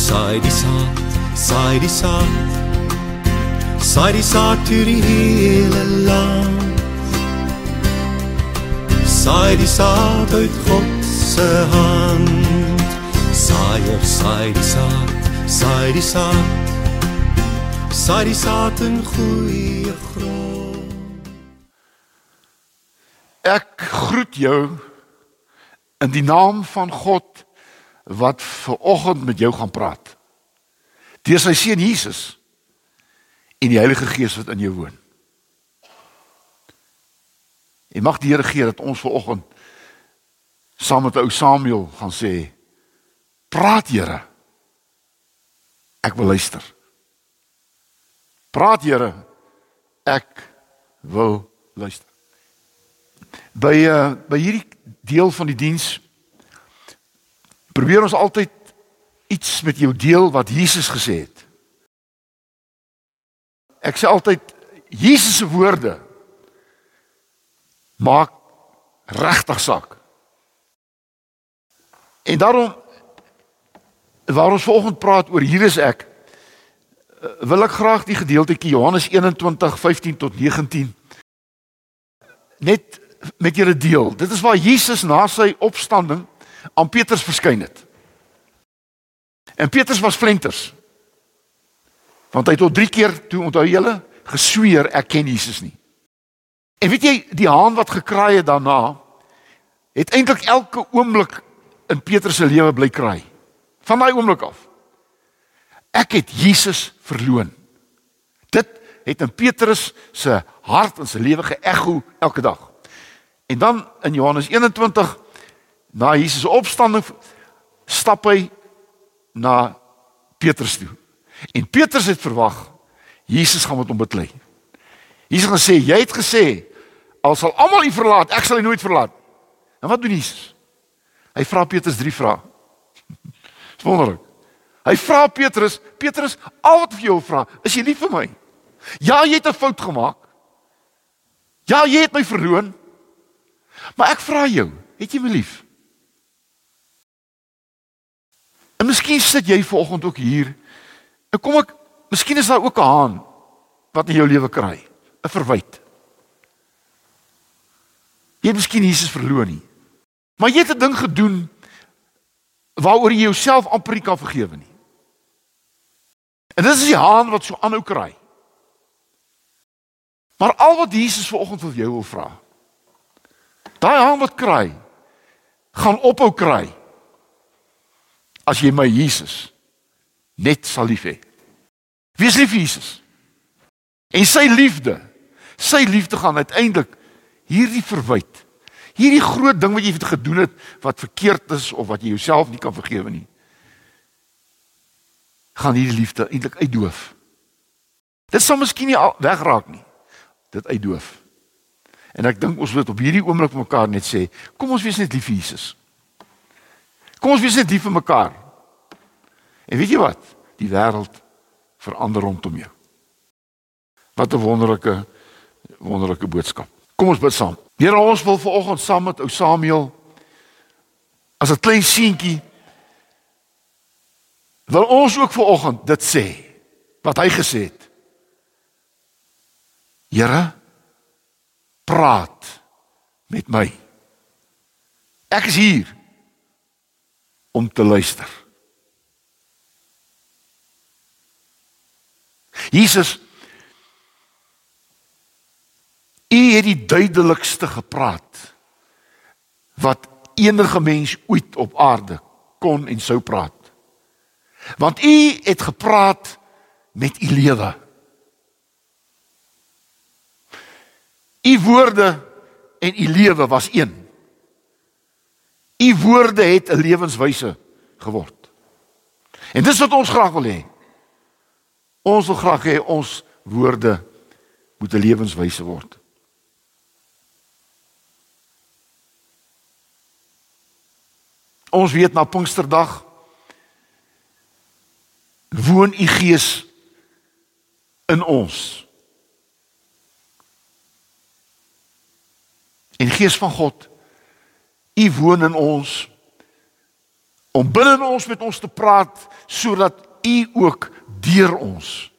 saai die saad, saai die saad. Saai die saad deur die hele land. Saai die saad uit God se hand. Saaier, saai die saad, saai die saad. Saai die saad in goeie grond. Ek groet jou in die naam van God wat ver oggend met jou gaan praat. Deur sy seun Jesus en die Heilige Gees wat in jou woon. En mag die Here gee dat ons ver oggend saam met ou Samuel gaan sê: Praat Here. Ek wil luister. Praat Here. Ek wil luister. By uh, by hierdie deel van die diens probeer ons altyd iets met jou deel wat Jesus gesê het. Ek sê altyd Jesus se woorde maak regtig saak. En daarom waar ons vanoggend praat oor hier is ek wil ek graag die gedeeltjie Johannes 21:15 tot 19 net met julle deel. Dit is waar Jesus na sy opstanding aan Petrus verskyn het. En Petrus was flenters. Want hy het tot 3 keer toe onthou julle gesweer ek ken Jesus nie. En weet jy die haan wat gekraai het daarna het eintlik elke oomblik in Petrus se lewe bly kraai. Van daai oomblik af. Ek het Jesus verloon. Dit het in Petrus se hart en sy lewe geëcho elke dag. En dan in Johannes 21 na Jesus opstanding stap hy na Petrus toe. En Petrus het verwag Jesus gaan met hom beklei. Jesus het gesê jy het gesê al sal almal u verlaat, ek sal u nooit verlaat. En wat doen Jesus? Hy vra Petrus drie vrae. Wonderlik. Hy vra Petrus, Petrus, al wat vir jou vra, is jy lief vir my? Ja, jy het 'n fout gemaak. Ja, jy het my verloon. Maar ek vra jou, het jy my lief? En miskien sit jy vanoggend ook hier. En kom ek, miskien is daar ook 'n haan wat in jou lewe kry, 'n verwyte. Jy het miskien Jesus verloor nie. Maar jy het 'n ding gedoen waaroor jy jouself amper nie kan vergewe nie. En dis die haan wat so aanhou kry. Maar al wat Jesus vanoggend vir jou wil vra, Daai haan wat kraai gaan ophou kraai as jy my Jesus net sal lief hê. Wees lief vir Jesus. En sy liefde, sy liefde gaan uiteindelik hierdie verwyd. Hierdie groot ding wat jy het gedoen het wat verkeerd is of wat jy jouself nie kan vergewe nie. gaan hierdie liefde eintlik uitdoof. Dit sal miskien nie wegraak nie. Dit uitdoof. En ek dink ons moet op hierdie oomblik mekaar net sê, kom ons wees net lief vir Jesus. Kom ons wees net lief vir mekaar. En weet jy wat? Die wêreld verander rondom jou. Wat 'n wonderlike wonderlike boodskap. Kom ons bid saam. Here ons wil vanoggend saam met ou Samuel as 'n klein seentjie wil ons ook vanoggend dit sê wat hy gesê het. Here praat met my. Ek is hier om te luister. Jesus U het die duidelikste gepraat wat enige mens ooit op aarde kon en sou praat. Want U het gepraat met u lewe. U woorde en u lewe was een. U woorde het 'n lewenswyse geword. En dis wat ons graag wil hê. Ons wil graag hê ons woorde moet 'n lewenswyse word. Ons weet na Pinksterdag woon u Gees in ons. En Gees van God, U woon in ons om binne ons met ons te praat sodat u ook deur ons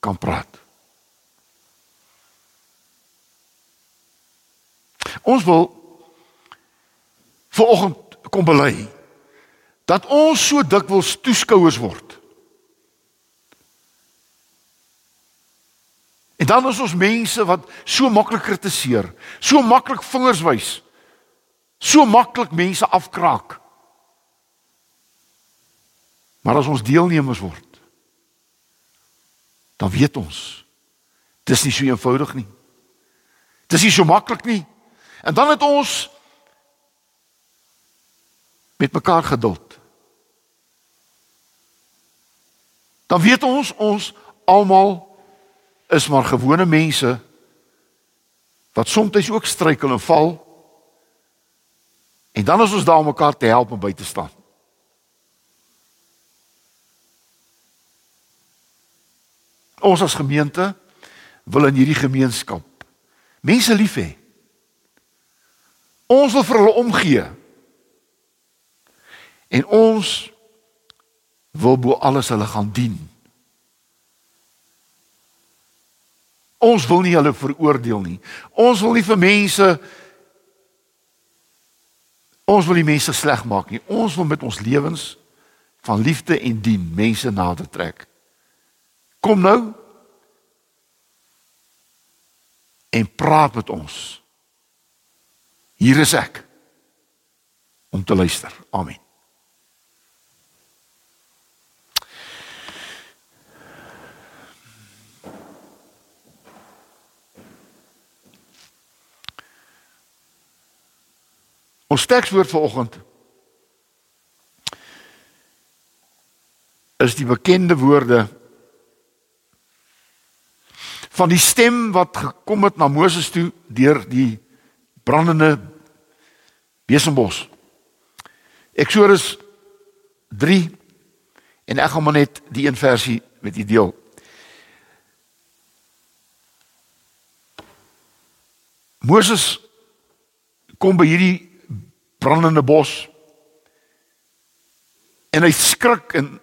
kan praat. Ons wil vanoggend kom bely dat ons so dikwels toeskouers word. En dan is ons mense wat so maklik kritiseer, so maklik vingers wys, so maklik mense afkraak. Maar as ons deelnemers word, dan weet ons dis nie so eenvoudig nie. Dis nie so maklik nie. En dan het ons met mekaar geduld. Dan weet ons ons almal is maar gewone mense wat soms ook struikel en val. En dan is ons daar om mekaar te help en by te staan. Ons as gemeente wil in hierdie gemeenskap mense lief hê. Ons wil vir hulle omgee. En ons wil bo alles hulle gaan dien. Ons wil nie hulle veroordeel nie. Ons wil nie vir mense ons wil nie mense sleg maak nie. Ons wil met ons lewens van liefde en dien mense nader trek. Kom nou en praat met ons. Hier is ek om te luister. Amen. Ons tekswoord vanoggend is die bekende woorde van die stem wat gekom het na Moses toe deur die brandende besembos. Eksodus 3 en ek gaan maar net die een versie met u deel. Moses kom by hierdie brandende bos. En hy skrik en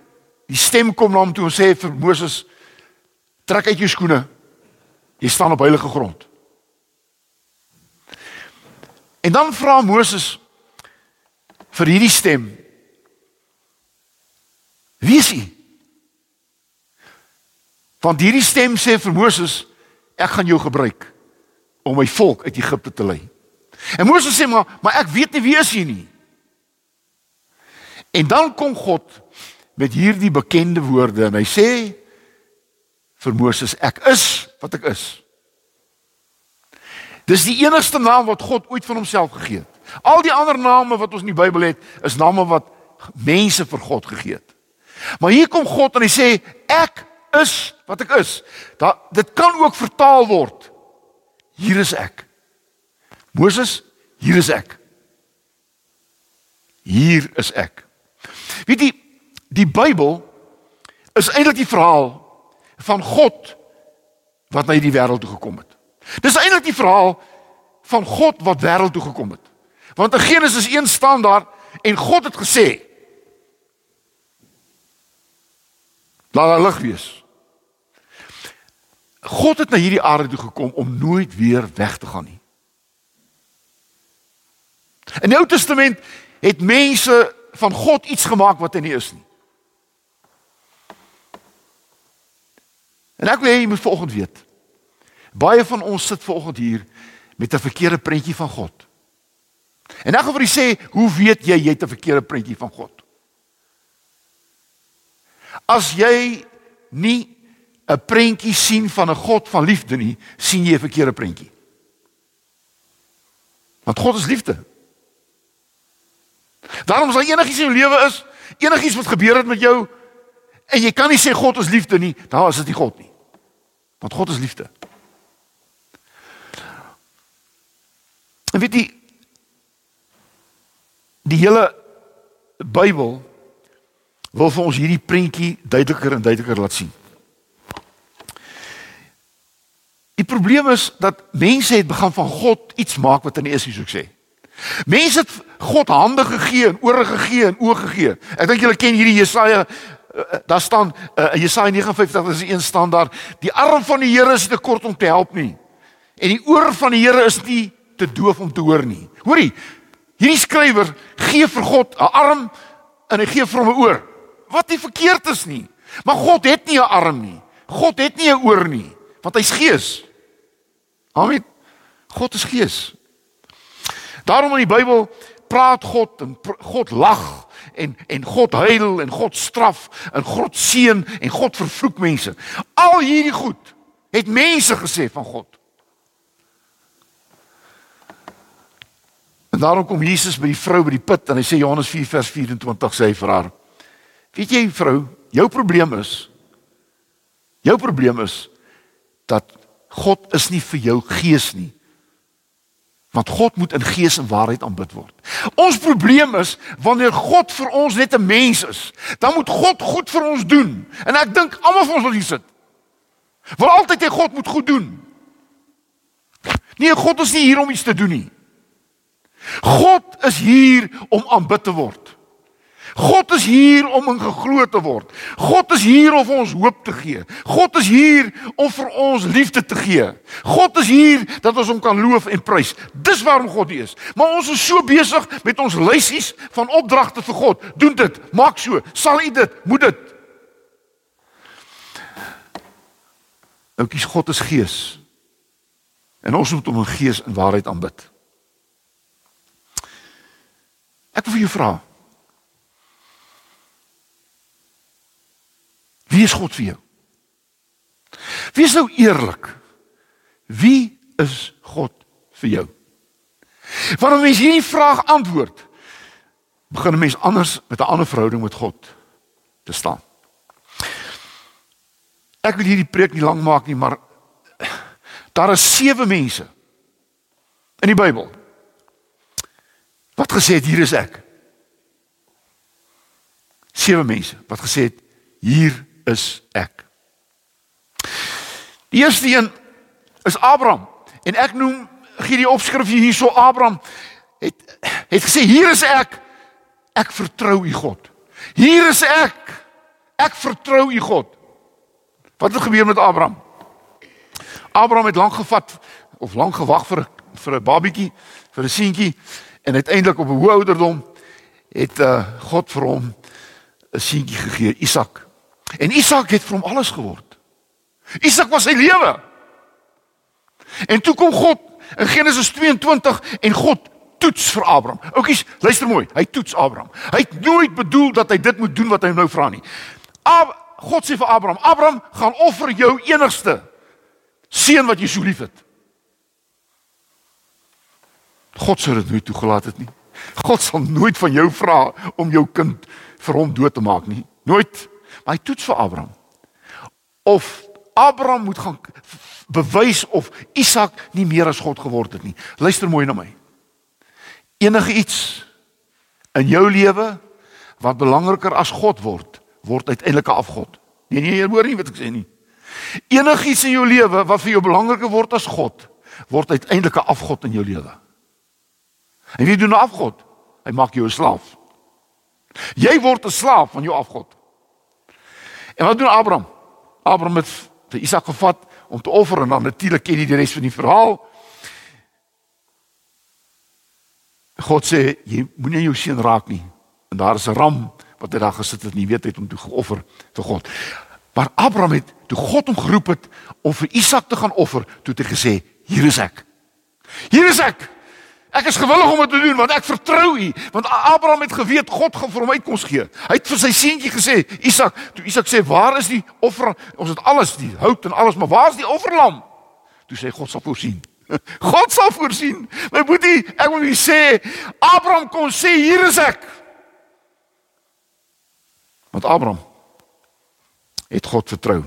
die stem kom na hom toe en sê vir Moses: "Trek uit jou skoene. Jy staan op heilige grond." En dan vra Moses vir hierdie stem: "Wie is hy?" Want hierdie stem sê vir Moses: "Ek gaan jou gebruik om my volk uit Egipte te lei." En Moses sê maar, maar ek weet nie wie is hy nie. En dan kom God met hierdie bekende woorde en hy sê vir Moses ek is wat ek is. Dis die enigste naam wat God ooit van homself gegee het. Al die ander name wat ons in die Bybel het, is name wat mense vir God gegee het. Maar hier kom God en hy sê ek is wat ek is. Da dit kan ook vertaal word. Hier is ek. Moses, hier is ek. Hier is ek. Weet jy, die Bybel is eintlik die verhaal van God wat na hierdie wêreld toe gekom het. Dis eintlik die verhaal van God wat wêreld toe gekom het. Want in Genesis 1 staan daar en God het gesê: Laat daar lig wees. God het na hierdie aarde toe gekom om nooit weer weg te gaan nie. In die Ou Testament het mense van God iets gemaak wat hy nie is nie. En ek wil hê jy moet volgende weet. Baie van ons sit volgende hier met 'n verkeerde prentjie van God. En ek wil vir u sê, hoe weet jy jy het 'n verkeerde prentjie van God? As jy nie 'n prentjie sien van 'n God van liefde nie, sien jy 'n verkeerde prentjie. Want God is liefde. Daarom as enigiets in jou lewe is, enigiets wat gebeur het met jou en jy kan nie sê God is liefde nie, dan is dit nie God nie. Want God is liefde. En weet jy die hele Bybel wil vir ons hierdie prentjie duideliker en duideliker laat sien. Die probleem is dat mense het begin van God iets maak wat hy nie is, soos ek sê. Mense het God hande gegee en ore gegee en oë gegee. Ek dink julle ken hierdie Jesaja uh, daar staan uh, Jesaja 59 is een staan daar die arm van die Here is te kort om te help nie en die oor van die Here is nie te doof om te hoor nie. Hoorie, hierdie skrywer gee vir God 'n arm en hy gee vir hom 'n oor. Wat nie verkeerd is nie. Maar God het nie 'n arm nie. God het nie 'n oor nie, want hy's gees. Amen. God is gees. Daarom in die Bybel praat God en God lag en en God huil en God straf en God seën en God vervloek mense. Al hierdie goed het mense gesê van God. En daarom kom Jesus by die vrou by die put en hy sê Johannes 4 vers 24 sê hy vir haar: "Weet jy vrou, jou probleem is jou probleem is dat God is nie vir jou gees nie. Want God moet in gees en waarheid aanbid word. Ons probleem is wanneer God vir ons net 'n mens is, dan moet God goed vir ons doen. En ek dink almal van ons wil hier sit. Wil altyd hê God moet goed doen. Nee, God is nie hier om iets te doen nie. God is hier om aanbid te word. God is hier om in geglo te word. God is hier om ons hoop te gee. God is hier om vir ons liefde te gee. God is hier dat ons hom kan loof en prys. Dis waarom God hier is. Maar ons is so besig met ons lysies van opdragte vir God. Doen dit, maak so, sal u dit, moet dit. Oukies God is gees. En ons moet hom in gees en waarheid aanbid. Ek wil vir jou vra. Wie is God vir jou? Wees nou eerlik. Wie is God vir jou? Wanneer mens hierdie vraag antwoord, begin 'n mens anders met 'n ander verhouding met God te staan. Ek wil hierdie preek nie lank maak nie, maar daar is sewe mense in die Bybel wat gesê het hier is ek. Sewe mense wat gesê het hier is ek. Die eerste een is Abraham en ek noem gee die opskrif hierso Abraham het het gesê hier is ek ek vertrou u God. Hier is ek ek vertrou u God. Wat het gebeur met Abraham? Abraham het lank gevat of lank gewag vir vir 'n babietjie, vir 'n seentjie en uiteindelik op 'n hoë ouderdom het uh, God vir hom 'n seentjie gegee, Isak. En Isak het vir hom alles geword. Isak was sy lewe. En toe kom God in Genesis 22 en God toets vir Abraham. Oukies, luister mooi. Hy toets Abraham. Hy het nooit bedoel dat hy dit moet doen wat hy nou vra nie. Ab God sê vir Abraham: "Abraham, gaan offer jou enigste seun wat jy so liefhet." God sou dit nooit toegelaat het nie. God sal nooit van jou vra om jou kind vir hom dood te maak nie. Nooit. Maar hy toets vir Abraham. Of Abraham moet gaan bewys of Isak nie meer as God geword het nie. Luister mooi na my. Enige iets in jou lewe wat belangriker as God word, word uiteindelik 'n afgod. Nee nee, jy hoor nie wat ek sê nie. Enigiets in jou lewe wat vir jou belangriker word as God, word uiteindelik 'n afgod in jou lewe. En wie doen 'n afgod? Hy maak jou 'n slaaf. Jy word 'n slaaf van jou afgod. En wat doen Abraham? Abraham het vir Isak gevat om te offer en dan natuurlik ken jy die res van die verhaal. God sê jy moenie jou seun raak nie. En daar is 'n ram wat hy daar gesit het en jy weet hy het hom toe geoffer vir God. Maar Abraham het toe God hom geroep het om vir Isak te gaan offer, toe het hy gesê, hier is ek. Hier is ek. Ek is gewillig om dit te doen want ek vertrou U. Want Abraham het geweet God gaan vir hom uitkoms gee. Hy het vir sy seentjie gesê, Isak, toe Isak sê, "Waar is die offer? Ons het alles, die hout en alles, maar waar is die offerlam?" Toe sê God sal voorsien. God sal voorsien. My boetie, ek wil net sê, Abraham kon sê, "Hier is ek." Want Abraham het God vertrou.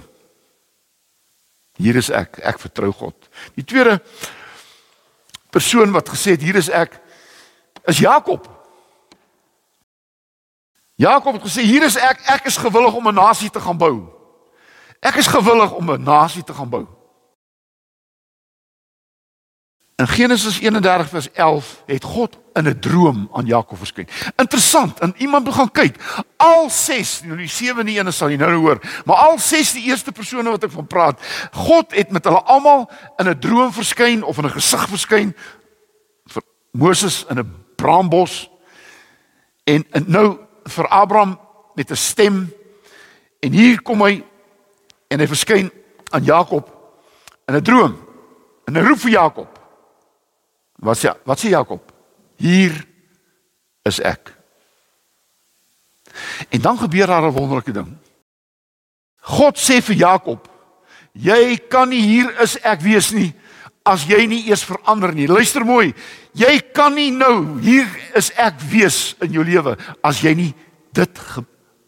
Hier is ek, ek vertrou God. Die tweede persoon wat gesê het hier is ek is Jakob. Jakob het gesê hier is ek, ek is gewillig om 'n nasie te gaan bou. Ek is gewillig om 'n nasie te gaan bou. In Genesis 31 vers 11 het God in 'n droom aan Jakob verskyn. Interessant, en iemand moet gaan kyk. Al 6, nou die 7de een sal jy nou hoor, maar al 6 die eerste persone wat ek van praat, God het met hulle almal in 'n droom verskyn of in 'n gesig verskyn vir Moses in 'n braambos en, en nou vir Abraham met 'n stem en hier kom hy en hy verskyn aan Jakob in 'n droom en hy roep vir Jakob Wat sê wat sê Jakob? Hier is ek. En dan gebeur daar 'n wonderlike ding. God sê vir Jakob: "Jy kan nie hier is ek wees nie as jy nie eers verander nie. Luister mooi. Jy kan nie nou hier is ek wees in jou lewe as jy nie dit ge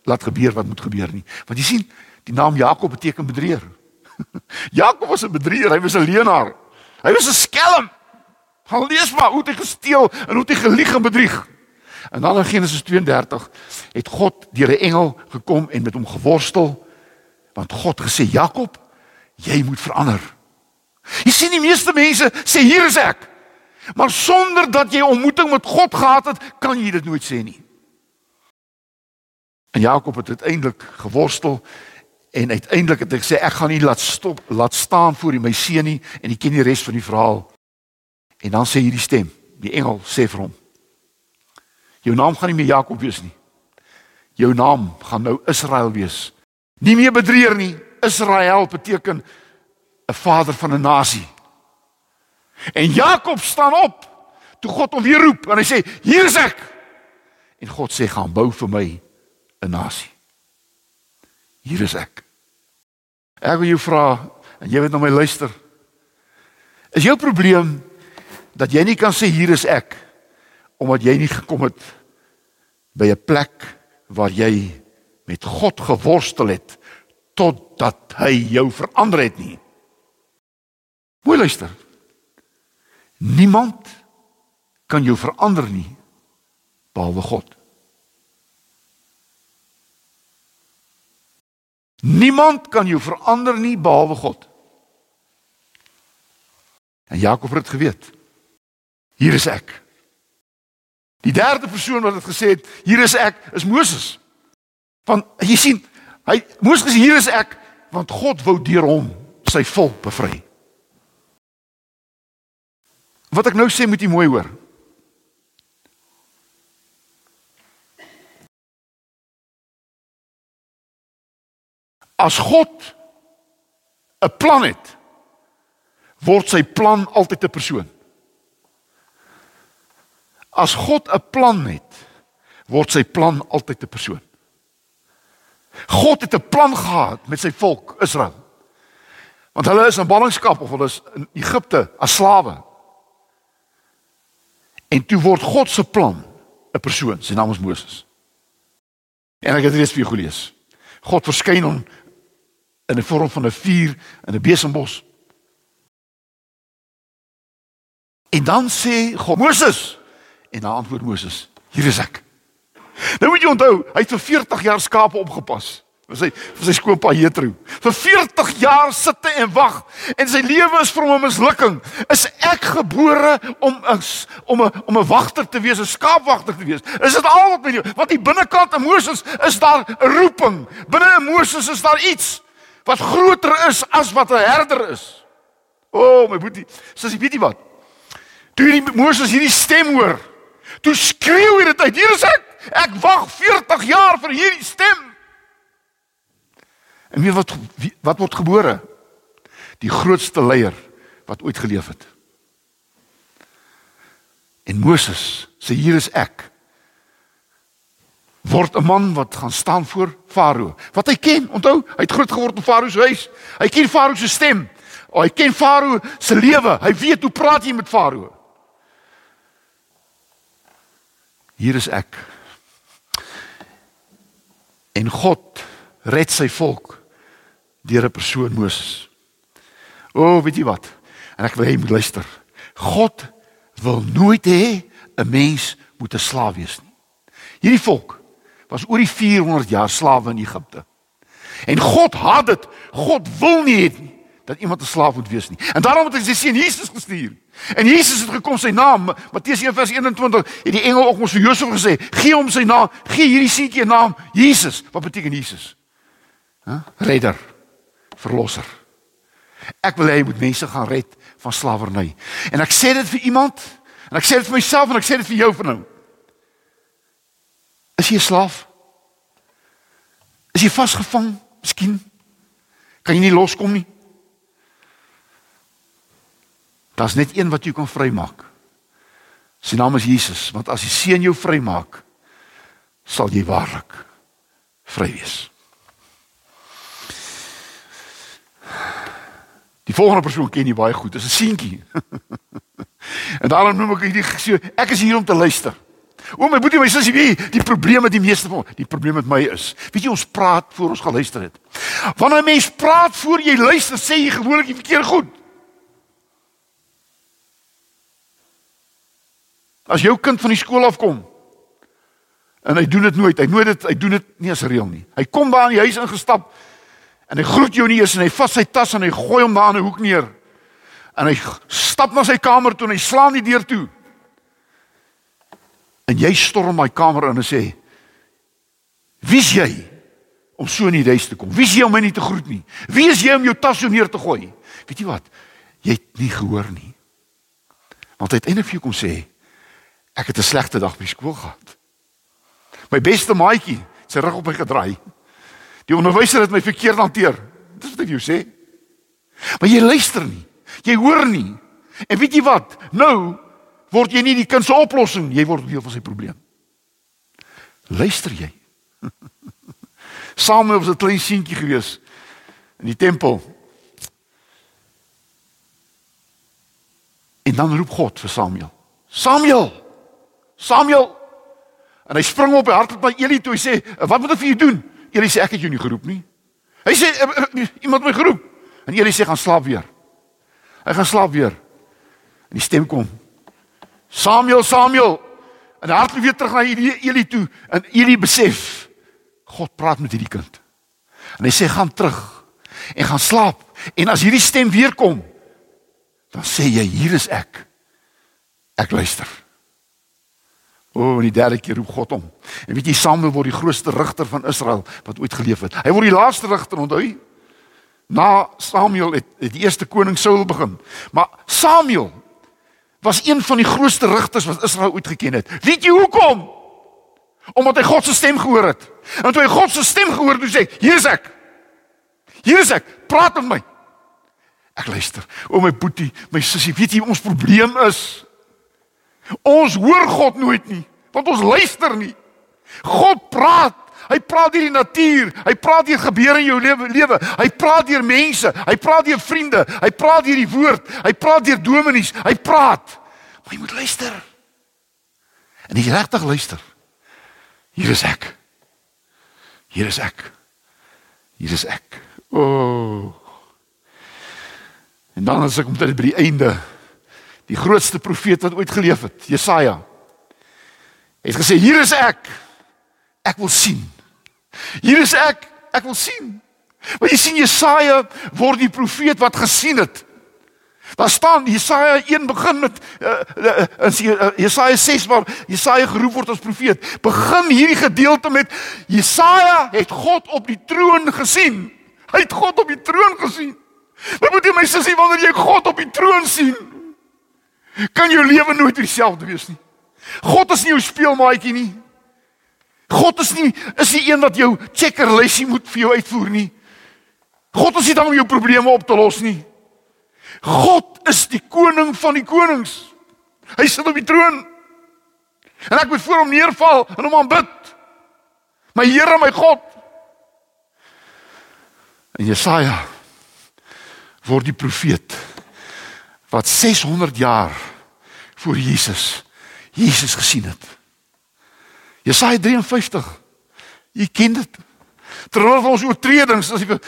laat gebeur wat moet gebeur nie. Want jy sien, die naam Jakob beteken bedrieger. Jakob was 'n bedrieger, hy was 'n leienaar. Hy was 'n skelm. Gaan lees maar hoe het hy gesteel en hoe het hy gelieg en bedrieg. En dan in Genesis 32 het God deur 'n engel gekom en met hom geworstel want God gesê Jakob, jy moet verander. Jy sien die meeste mense sê hier is ek. Maar sonder dat jy ontmoeting met God gehad het, kan jy dit nooit sê nie. En Jakob het uiteindelik geworstel en uiteindelik het hy gesê ek gaan nie laat stop laat staan voor die my seun nie en ek ken die res van die verhaal. En dan sê hierdie stem, die engel sê vir hom: Jou naam gaan nie meer Jakob wees nie. Jou naam gaan nou Israel wees. Nie meer bedrieger nie. Israel beteken 'n vader van 'n nasie. En Jakob staan op toe God hom weer roep en hy sê: "Hier is ek." En God sê: "Gaan bou vir my 'n nasie." Hier is ek. Ek wil jou vra en jy weet nou my luister. Is jou probleem dat jy nie kan sê hier is ek omdat jy nie gekom het by 'n plek waar jy met God geworstel het totdat hy jou verander het nie. Mooi luister. Niemand kan jou verander nie behalwe God. Niemand kan jou verander nie behalwe God. En Jakob het dit geweet. Hier is ek. Die derde persoon wat dit gesê het, hier is ek, is Moses. Want jy sien, hy Moses hier is ek want God wou deur hom sy volk bevry. Wat ek nou sê moet jy mooi hoor. As God 'n plan het, word sy plan altyd 'n persoon. As God 'n plan het, word sy plan altyd 'n persoon. God het 'n plan gehad met sy volk Israel. Want hulle is in ballingskap of hulle is in Egipte as slawe. En toe word God se plan 'n persoon, sy naam is Moses. En ek het dit vir julle gelees. God verskyn hom in 'n vorm van 'n vuur in 'n besembos. En dan sê God: "Moses, En dan antwoord Moses: "Hier is ek." Nou moet jy onthou, hy het vir 40 jaar skape opgepas. Vir sy vir sy skoonpa Jethro. Vir 40 jaar sitte en wag en sy lewe is vir hom 'n mislukking. Is ek gebore om is, om 'n om 'n wagter te wees, 'n skaapwagter te wees? Is dit al wat met jou? Want die binnekant in Moses is daar 'n roeping. Binne in Moses is daar iets wat groter is as wat 'n herder is. O, oh, my boetie, jy weet nie wat? Toe jy Moses hierdie stem hoor, Toe skreeu hy dit uit. Hier is ek. Ek wag 40 jaar vir hierdie stem. En wie wat wat word gebore? Die grootste leier wat ooit geleef het. En Moses sê hier is ek. Word 'n man wat gaan staan voor Farao. Wat hy ken, onthou, hy het groot geword in Farao se huis. Hy ken Farao se stem. Oh, hy ken Farao se lewe. Hy weet hoe praat jy met Farao. Hier is ek. En God red sy volk deur 'n persoon Moses. O, oh, weet jy wat? En ek wil hê jy moet luister. God wil nooit hê 'n mens moet 'n slaaf wees nie. Hierdie volk was oor die 400 jaar slawe in Egipte. En God haat dit. God wil nie hê dat iemand 'n slaaf moet wees nie. En daarom het hy sy seun Jesus gestuur. En Jesus het gekom sy naam, Matteus 1:21, het die engel ook ons vir Josef gesê, gee hom sy naam, gee hierdie seentjie 'n naam, Jesus. Wat beteken Jesus? Hæ? Huh? Redder, verlosser. Ek wil hê hy moet mense gaan red van slawerny. En ek sê dit vir iemand, en ek sê dit vir myself en ek sê dit vir jou vanaand. Is jy 'n slaaf? Is jy vasgevang? Miskien kan jy nie loskom nie. Daar's net een wat jou kan vrymaak. Sy naam is Jesus, want as die Seun jou vrymaak, sal jy waarlik vry wees. Die volgende persoon ken jy baie goed, dis 'n seentjie. en daarom noem ek hierdie ek is hier om te luister. O my boetie, my sussie, wie die probleem met die meeste van die probleem met my is. Weet jy ons praat voor ons geluister het. Wanneer 'n mens praat voor jy luister, sê jy gewoonlik die verkeerde goed. As jou kind van die skool afkom en hy doen dit nooit, hy nooit dit, hy doen dit nie as reël nie. Hy kom daar in die huis ingestap en hy groet jou nie eers en hy vat sy tas en hy gooi hom daar in 'n hoek neer. En hy stap na sy kamer toe en hy slaan die deur toe. En jy storm my kamer in en sê: "Wie's jy om so in die huis te kom? Wie's jy om my nie te groet nie? Wie is jy om jou tas so neer te gooi?" Weet jy wat? Jy het nie gehoor nie. Want uiteindelik vir jou kom sê: "Ek het 'n slegte dag by skool gehad. My beste maatjie sy rug op my gedraai. Die onderwyser het my verkeerd hanteer." Dis wat ek jou sê. Maar jy luister nie. Jy hoor nie. En weet jy wat? Nou word jy nie die kind se oplossing, jy word deel van sy probleem. Luister jy? Samuel was 'n klein seentjie gewees in die tempel. En dan roep God vir Samuel. Samuel! Samuel! En hy spring op, hy hardloop na Eli toe, hy sê, "Wat moet ek vir jou doen?" Eli sê, "Ek het jou nie geroep nie." Hy sê, eh, eh, "Iemand my geroep." En Eli sê, "Gaan slaap weer." Hy gaan slaap weer. En die stem kom, Samuel, Samuel. En hy hardloop weer terug na Eli toe en Eli besef God praat met hierdie kind. En hy sê gaan terug en gaan slaap. En as hierdie stem weer kom, dan sê jy hier is ek. Ek luister. O, oh, en die derde keer roep God hom. En weet jy Samuel word die grootste rigter van Israel wat ooit geleef het. Hy word die laaste rigter, onthou jy? Na Samuel het, het die eerste koning Saul begin. Maar Samuel was een van die grootste rigters wat Israel ooit geken het. Weet jy hoekom? Omdat hy God se stem gehoor het. En toe hy God se stem gehoor het, sê hy: "Hier is ek. Hier is ek. Praat met my." Ek luister. O my boetie, my sussie, weet jy ons probleem is? Ons hoor God nooit nie, want ons luister nie. God praat Hy praat deur die natuur, hy praat deur gebeure in jou lewe lewe. Hy praat deur mense, hy praat deur vriende, hy praat deur die woord, hy praat deur dominees, hy praat. Maar jy moet luister. En jy regtig luister. Hier is ek. Hier is ek. Hier is ek. O. Oh. En dan as ek kom tot by die einde, die grootste profeet wat ooit geleef het, Jesaja. Het gesê hier is ek. Ek wil sien. Hier is ek, ek wil sien. Want jy sien Jesaja word die profeet wat gesien het. Daar staan Jesaja 1 begin met uh, uh, uh, Jesaja 6 waar Jesaja geroep word as profeet. Begin hierdie gedeelte met Jesaja het God op die troon gesien. Hy het God op die troon gesien. Wat moet jy my sussie wanneer jy God op die troon sien? Kan jou lewe nooit dieselfde wees nie. God is nie jou speelmaatjie nie. God is nie is die een wat jou checkerlysie moet vir jou uitvoer nie. God is nie dan om jou probleme op te los nie. God is die koning van die konings. Hy sit op die troon. En ek moet voor hom neerval en hom aanbid. My Here, my God. En Jesaja word die profeet wat 600 jaar voor Jesus Jesus gesien het. Jesaja 53. Jy ken dit. Terwyl ons oortredings as hy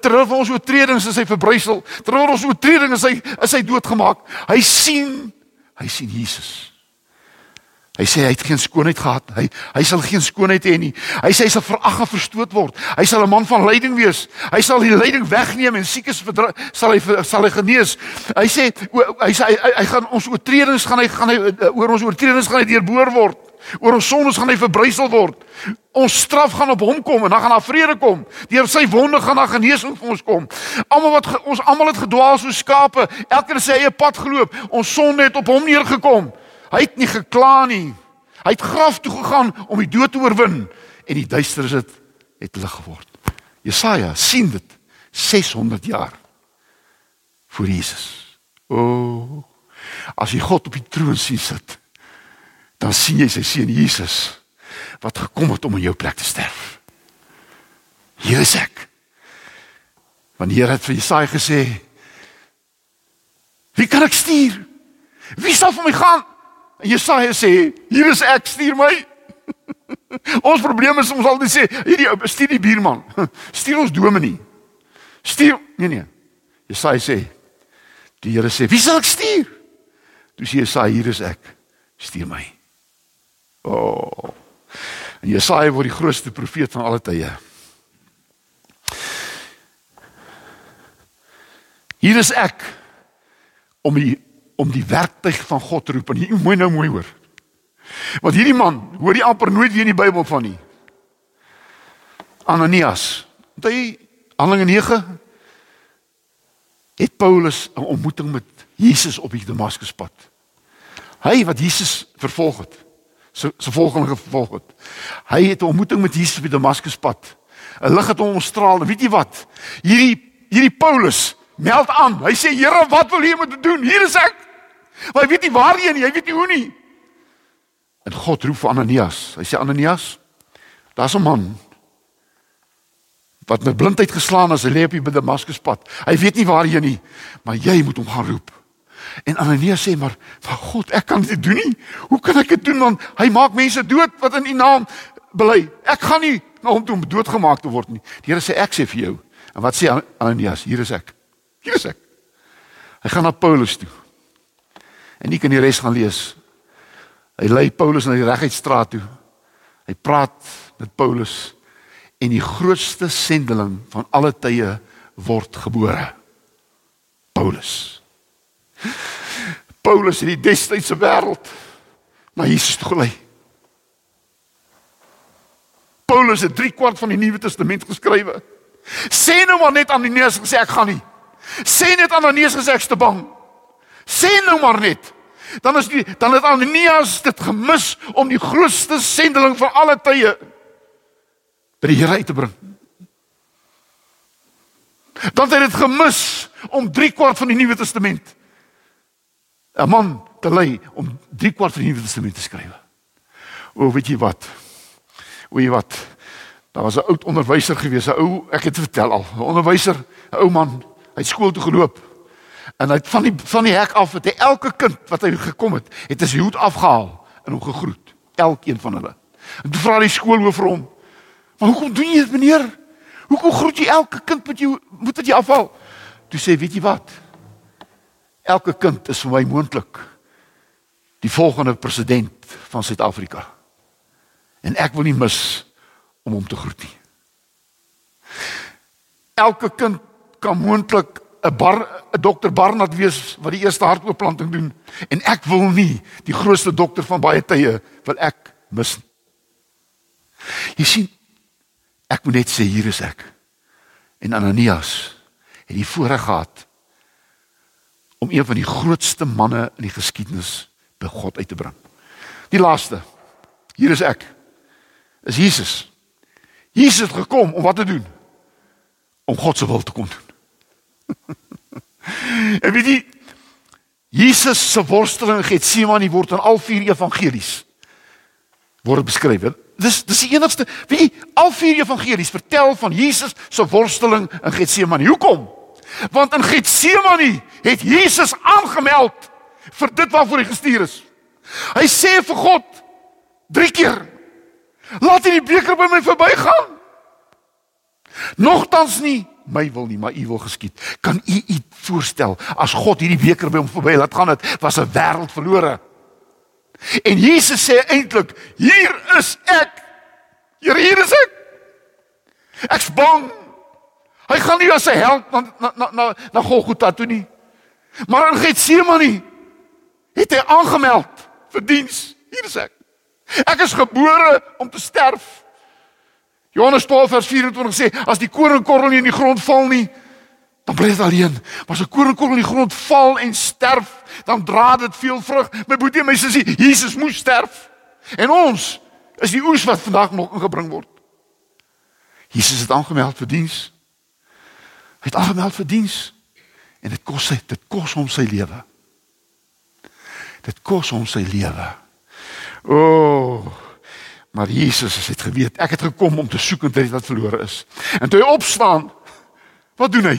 terwyl ons oortredings is hy verbrysel. Terwyl ons oortredings is hy is hy doodgemaak. Hy sien hy sien Jesus. Hy sê hy het geen skoonheid gehad. Hy hy sal geen skoonheid hê nie. Hy sê hy sal verag en verstoot word. Hy sal 'n man van lyding wees. Hy sal die lyding wegneem en siekes sal hy sal hy genees. Hy sê hy sê hy, hy, hy gaan ons oortredings gaan hy gaan hy oor ons oortredings gaan hy deurboor word. Oor ons sondes gaan hy verbrysel word. Ons straf gaan op hom kom en dan gaan daar vrede kom. Deur sy wonde gaan daar genesing vir ons kom. Almal wat ons almal het gedwaal soos skape, elkeen sy eie pad geloop. Ons sonde het op hom neergekom. Hy het nie gekla nie. Hy het graf toe gegaan om die dood te oorwin en die duisternis het het lig geword. Jesaja sien dit 600 jaar voor Jesus. O oh, as jy God op die troon sien sit, dan sien jy sy seun Jesus wat gekom het om in jou plek te sterf. Hier is ek. Wanneer het vir Jesaja gesê: Wie kan ek stuur? Wie sal vir my gaan? En Jesaja sê, hier is ek, stuur my. ons probleem is ons altyd sê, hierdie ou stuur die buurman. Stuur ons dominee. Stuur nee nee. Jesaja sê, die Here sê, wie sal ek stuur? Toe sê Jesaja, hier is ek, stuur my. O. Oh. En Jesaja word die grootste profeet van alle tye. Hier is ek om die om die werktuig van God roep en jy moet nou mooi hoor. Want hierdie man, hoor jy amper nooit weer in die Bybel van nie. Ananias. Want hy Handelinge 9 het Paulus 'n ontmoeting met Jesus op die Damaskuspad. Hy wat Jesus vervolg het, so so volgende vervolg het. Hy het 'n ontmoeting met Jesus op die Damaskuspad. 'n Lig het hom omstraal en weet jy wat? Hierdie hierdie Paulus meld aan. Hy sê Here, wat wil U moet doen? Hier is ek. Maar hy weet nie waarheen nie, hy weet nie hoe nie. En God roep vir Ananias. Hy sê Ananias, daar's 'n man wat met blindheid geslaan is, hy lê op die Damaskuspad. Hy weet nie waarheen nie, maar jy moet hom gaan roep. En Ananias sê maar, "Maar God, ek kan dit doen nie. Hoe kan ek dit doen want hy maak mense dood wat in U naam bely. Ek gaan nie na hom toe om doodgemaak te word nie." Die Here sê, "Ek sê vir jou." En wat sê Ananias? Hier is ek. Hier is ek. Hy gaan na Paulus toe. En jy kan die res gaan lees. Hy lei Paulus na die reguitstraat toe. Hy praat met Paulus en die grootste sendeling van alle tye word gebore. Paulus. Paulus in die destydse wêreld na Jesus toe gelei. Paulus het 3 kwart van die Nuwe Testament geskrywe. Sê nou maar net aan die neus gesê ek gaan nie. Sê net aan Ananias gesê ek's te bang. Sê nou maar net. Dan is die dan het Ananias dit gemis om die grootste sendeling van alle tye by die Here uit te bring. Dan het dit gemis om 3 kwart van die Nuwe Testament 'n man te lei om 3 kwart van die Nuwe Testament te skryf. O, weet jy wat? O, weet jy wat? Daar was 'n oud onderwyser gewees, 'n ou, ek het vertel al, 'n onderwyser, 'n ou man, Hy het skool toe geloop. En hy van die van die hek af het hy elke kind wat hy gekom het, het hy sy hoed afgehaal en hom gegroet. Elkeen van hulle. En toe vra die skoolhoof vir hom: "Maar hoekom doen jy dit, meneer? Hoekom groet jy elke kind met jou moet dit jy afhaal?" Toe sê, "Weet jy wat? Elke kind is vir my moontlik die volgende president van Suid-Afrika. En ek wil nie mis om hom te groet nie." Elke kind kan moontlik 'n bar 'n dokter Barnard wees wat die eerste hartooplanting doen en ek wil nie die grootste dokter van baie tye wil ek mis nie. Jy sien ek moet net sê hier is ek. En Ananias het die voorreg gehad om een van die grootste manne in die geskiedenis by God uit te bring. Die laaste. Hier is ek. Is Jesus. Jesus het gekom om wat te doen? Om God se wil te kom doen. En weet jy Jesus se worsteling in Getsemane word in al vier evangelies word beskryf. Dis dis die enigste, weet jy, al vier evangelies vertel van Jesus se worsteling in Getsemane. Hoekom? Want in Getsemane het Jesus aangemeld vir dit waarvoor hy gestuur is. Hy sê vir God drie keer: "Laat hierdie beker by my verbygaan." Nogtans nie my wil nie, maar u wil geskied. Kan u u voorstel as God hierdie beker by hom verby laat gaan het, was 'n wêreld verlore. En Jesus sê eintlik, hier is ek. Here, hier is ek. Ek's bang. Hy gaan nie as 'n held na na na na, na Golgotha toe nie. Maar in Getsemane het hy aangemeld vir diens. Hier is ek. Ek is gebore om te sterf. Johannes 12 vers 24 sê as die koringkorrel nie in die grond val nie, dan bly dit alleen. Maar as 'n koringkorrel in die grond val en sterf, dan dra dit veel vrug. My boetie en my sussie, Jesus moes sterf. En ons is die oes wat vandag nog ingebring word. Jesus het aangemeld vir diens. Hy het aangemeld vir diens en dit kos hy, dit kos hom sy lewe. Dit kos hom sy lewe. O, oh, maar Jesus het geweet, ek het gekom om te soek en te red wat verlore is. En toe hy opstaan, wat doen hy?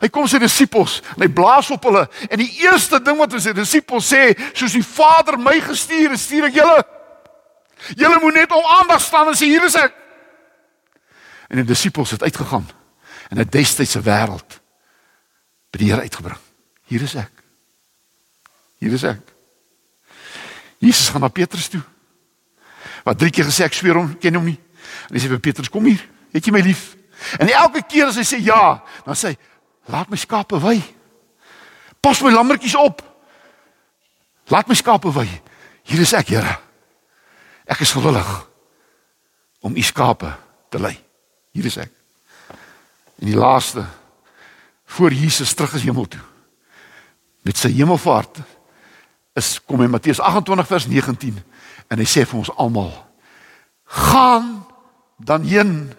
Hy kom sy disippels en hy blaas op hulle en die eerste ding wat sy disippels sê, soos die Vader my gestuur het, stuur ek julle. Julle moet net om aandag staan en sê hier is ek. En die disippels het uitgegaan en 'n destydse wêreld by die Here uitgebring. Hier is ek. Hier is ek. Jesus gaan na Petrus toe. Wat drie keer gesê ek sweer hom, ken hom nie. En hy sê vir Petrus, kom hier. Het jy my lief? En elke keer as hy sê ja, dan sê hy, laat my skape wy. Pas my lammetjies op. Laat my skape wy. Hier is ek, Here. Ek is gewillig om u skape te lei. Hier is ek. En die laaste voor Jesus terug is hemel toe. Met sy hemelvaart is kom in Matteus 28 vers 19 en hy sê vir ons almal: "Gaan dan heen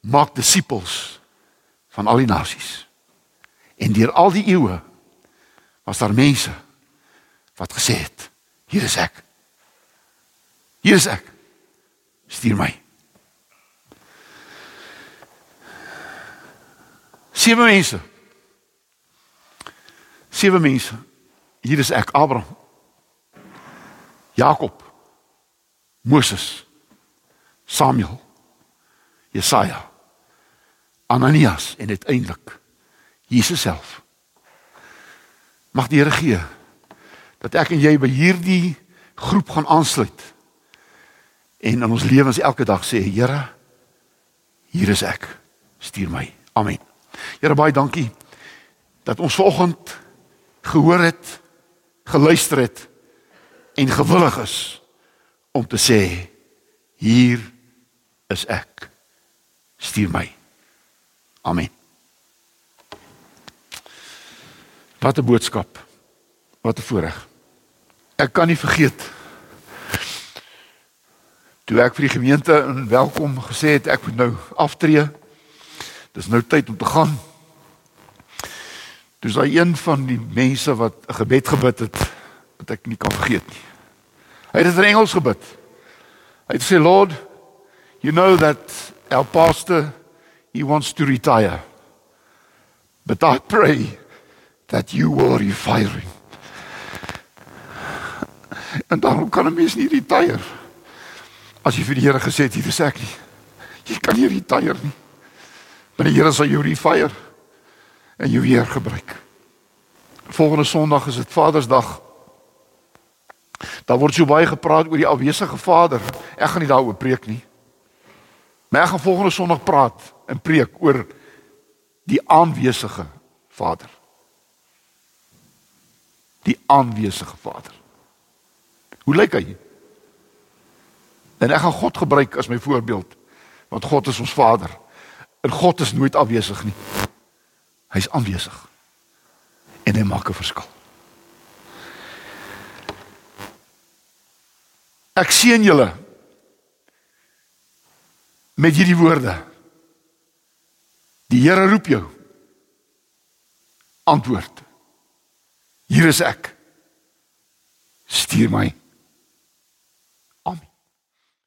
maak disippels van al die nasies." En deur al die eeue was daar mense wat gesê het: "Hier is ek." Hier is ek. Stuur my. Sewe mense. Sewe mense. Hier is ek, Abraham. Jakob. Moses. Samuel. Jesaja. Ananias en uiteindelik Jesus self. Mag die Here gee dat ek en jy by hierdie groep gaan aansluit en in ons lewens elke dag sê Here hier is ek stuur my amen Here baie dankie dat ons vanoggend gehoor het geluister het en gewillig is om te sê hier is ek stuur my amen wat 'n boodskap wat 'n voorreg ek kan nie vergeet toe ek vir die gemeente in welkom gesê het ek moet nou aftree. Dis nou tyd om te gaan. Dis daai een van die mense wat 'n gebed gebid het wat ek nie kan vergeet nie. Hy het dit in Engels gebid. Hy het gesê Lord, you know that our pastor he wants to retire. But I pray that you will refire him. En dan kan 'n mens nie retire. As jy vir die Here gesê het hier is ek nie. Jy kan nie retire nie. Maar die Here sal jou refire en jou weer gebruik. Volgende Sondag is dit Vadersdag. Daar word so baie gepraat oor die afwesige Vader. Ek gaan nie daaroor preek nie. Maar ek gaan volgende Sondag praat en preek oor die aanwesige Vader. Die aanwesige Vader. Hoe lyk hy? En ek gaan God gebruik as my voorbeeld. Want God is ons Vader. En God is nooit afwesig nie. Hy's aanwesig. En hy maak 'n verskil. Ek seën julle met hierdie woorde. Die Here roep jou. Antwoord. Hier is ek. Stuur my.